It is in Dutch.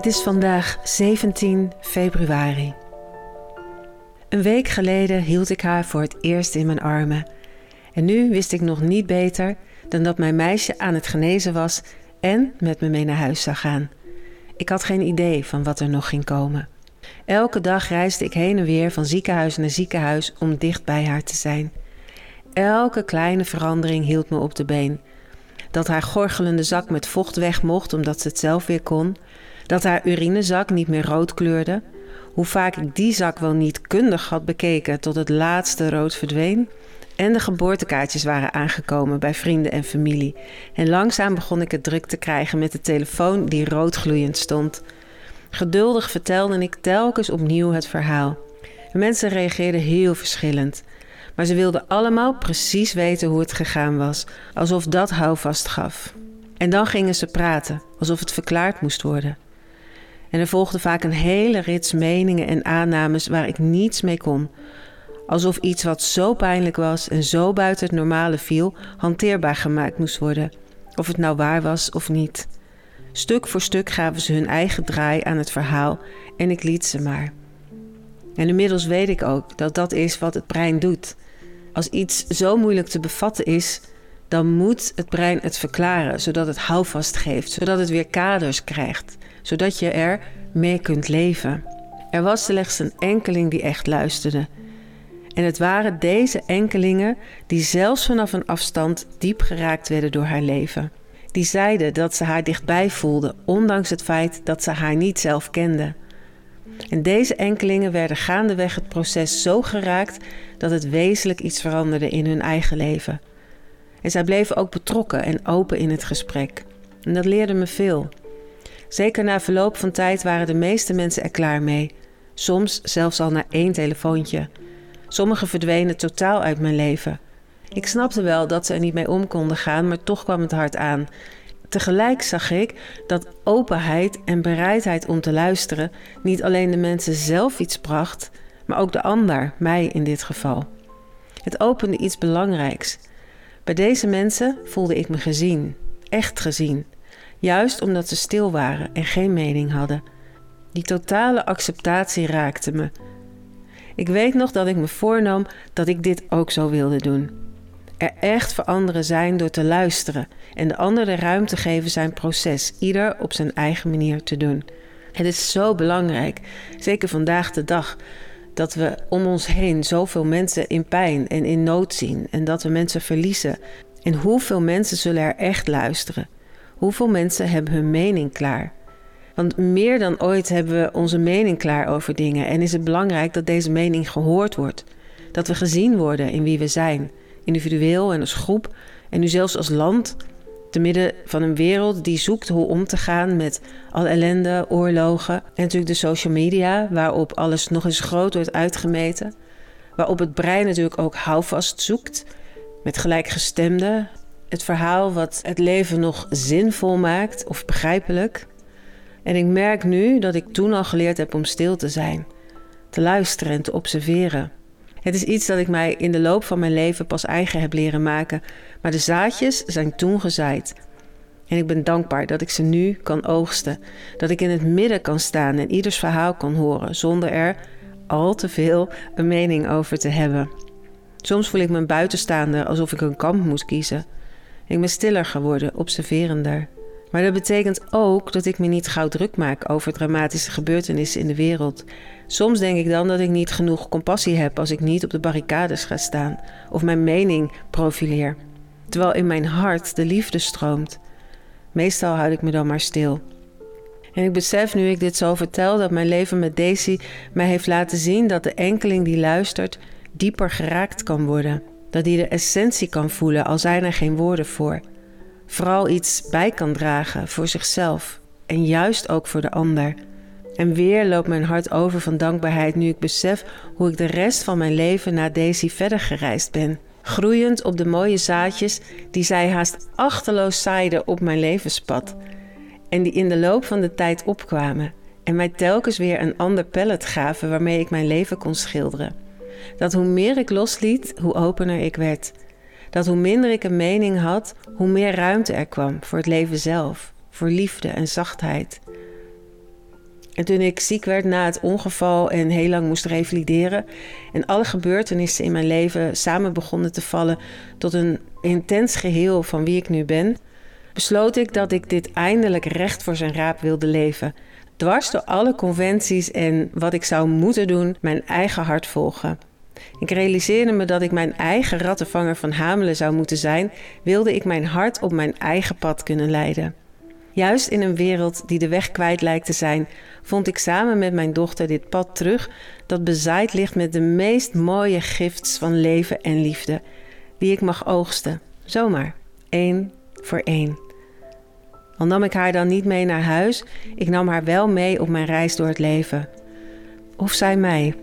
Het is vandaag 17 februari. Een week geleden hield ik haar voor het eerst in mijn armen. En nu wist ik nog niet beter dan dat mijn meisje aan het genezen was en met me mee naar huis zou gaan. Ik had geen idee van wat er nog ging komen. Elke dag reisde ik heen en weer van ziekenhuis naar ziekenhuis om dicht bij haar te zijn. Elke kleine verandering hield me op de been. Dat haar gorgelende zak met vocht weg mocht omdat ze het zelf weer kon. Dat haar urinezak niet meer rood kleurde. Hoe vaak ik die zak wel niet kundig had bekeken tot het laatste rood verdween. En de geboortekaartjes waren aangekomen bij vrienden en familie. En langzaam begon ik het druk te krijgen met de telefoon die roodgloeiend stond. Geduldig vertelde ik telkens opnieuw het verhaal. Mensen reageerden heel verschillend. Maar ze wilden allemaal precies weten hoe het gegaan was, alsof dat houvast gaf. En dan gingen ze praten, alsof het verklaard moest worden. En er volgde vaak een hele rits meningen en aannames waar ik niets mee kon. Alsof iets wat zo pijnlijk was en zo buiten het normale viel, hanteerbaar gemaakt moest worden. Of het nou waar was of niet. Stuk voor stuk gaven ze hun eigen draai aan het verhaal en ik liet ze maar. En inmiddels weet ik ook dat dat is wat het brein doet. Als iets zo moeilijk te bevatten is, dan moet het brein het verklaren, zodat het houvast geeft, zodat het weer kaders krijgt, zodat je er mee kunt leven. Er was slechts een enkeling die echt luisterde. En het waren deze enkelingen die zelfs vanaf een afstand diep geraakt werden door haar leven. Die zeiden dat ze haar dichtbij voelden, ondanks het feit dat ze haar niet zelf kenden. En deze enkelingen werden gaandeweg het proces zo geraakt dat het wezenlijk iets veranderde in hun eigen leven. En zij bleven ook betrokken en open in het gesprek. En dat leerde me veel. Zeker na verloop van tijd waren de meeste mensen er klaar mee. Soms zelfs al na één telefoontje. Sommigen verdwenen totaal uit mijn leven. Ik snapte wel dat ze er niet mee om konden gaan, maar toch kwam het hard aan. Tegelijk zag ik dat openheid en bereidheid om te luisteren niet alleen de mensen zelf iets bracht, maar ook de ander, mij in dit geval. Het opende iets belangrijks. Bij deze mensen voelde ik me gezien, echt gezien, juist omdat ze stil waren en geen mening hadden. Die totale acceptatie raakte me. Ik weet nog dat ik me voornam dat ik dit ook zo wilde doen. Er echt voor anderen zijn door te luisteren en de ander de ruimte geven zijn proces, ieder op zijn eigen manier te doen. Het is zo belangrijk, zeker vandaag de dag, dat we om ons heen zoveel mensen in pijn en in nood zien en dat we mensen verliezen. En hoeveel mensen zullen er echt luisteren? Hoeveel mensen hebben hun mening klaar? Want meer dan ooit hebben we onze mening klaar over dingen en is het belangrijk dat deze mening gehoord wordt. Dat we gezien worden in wie we zijn, individueel en als groep en nu zelfs als land te midden van een wereld die zoekt hoe om te gaan met al ellende, oorlogen en natuurlijk de social media, waarop alles nog eens groot wordt uitgemeten. Waarop het brein natuurlijk ook houvast zoekt met gelijkgestemde. Het verhaal wat het leven nog zinvol maakt of begrijpelijk. En ik merk nu dat ik toen al geleerd heb om stil te zijn, te luisteren en te observeren. Het is iets dat ik mij in de loop van mijn leven pas eigen heb leren maken, maar de zaadjes zijn toen gezaaid. En ik ben dankbaar dat ik ze nu kan oogsten, dat ik in het midden kan staan en ieders verhaal kan horen zonder er al te veel een mening over te hebben. Soms voel ik me buitenstaander alsof ik een kamp moet kiezen. Ik ben stiller geworden, observerender. Maar dat betekent ook dat ik me niet gauw druk maak over dramatische gebeurtenissen in de wereld. Soms denk ik dan dat ik niet genoeg compassie heb als ik niet op de barricades ga staan of mijn mening profileer. Terwijl in mijn hart de liefde stroomt. Meestal houd ik me dan maar stil. En ik besef nu ik dit zo vertel dat mijn leven met Daisy mij heeft laten zien dat de enkeling die luistert dieper geraakt kan worden. Dat hij de essentie kan voelen al zijn er geen woorden voor vooral iets bij kan dragen voor zichzelf en juist ook voor de ander. En weer loopt mijn hart over van dankbaarheid nu ik besef hoe ik de rest van mijn leven na Daisy verder gereisd ben. Groeiend op de mooie zaadjes die zij haast achterloos zaaide op mijn levenspad. En die in de loop van de tijd opkwamen en mij telkens weer een ander pallet gaven waarmee ik mijn leven kon schilderen. Dat hoe meer ik losliet, hoe opener ik werd dat hoe minder ik een mening had, hoe meer ruimte er kwam voor het leven zelf, voor liefde en zachtheid. En toen ik ziek werd na het ongeval en heel lang moest revalideren en alle gebeurtenissen in mijn leven samen begonnen te vallen tot een intens geheel van wie ik nu ben, besloot ik dat ik dit eindelijk recht voor zijn raap wilde leven. Dwars door alle conventies en wat ik zou moeten doen, mijn eigen hart volgen. Ik realiseerde me dat ik mijn eigen rattenvanger van Hamelen zou moeten zijn, wilde ik mijn hart op mijn eigen pad kunnen leiden. Juist in een wereld die de weg kwijt lijkt te zijn, vond ik samen met mijn dochter dit pad terug dat bezaaid ligt met de meest mooie gifts van leven en liefde, die ik mag oogsten, zomaar, één voor één. Al nam ik haar dan niet mee naar huis, ik nam haar wel mee op mijn reis door het leven. Of zij mij.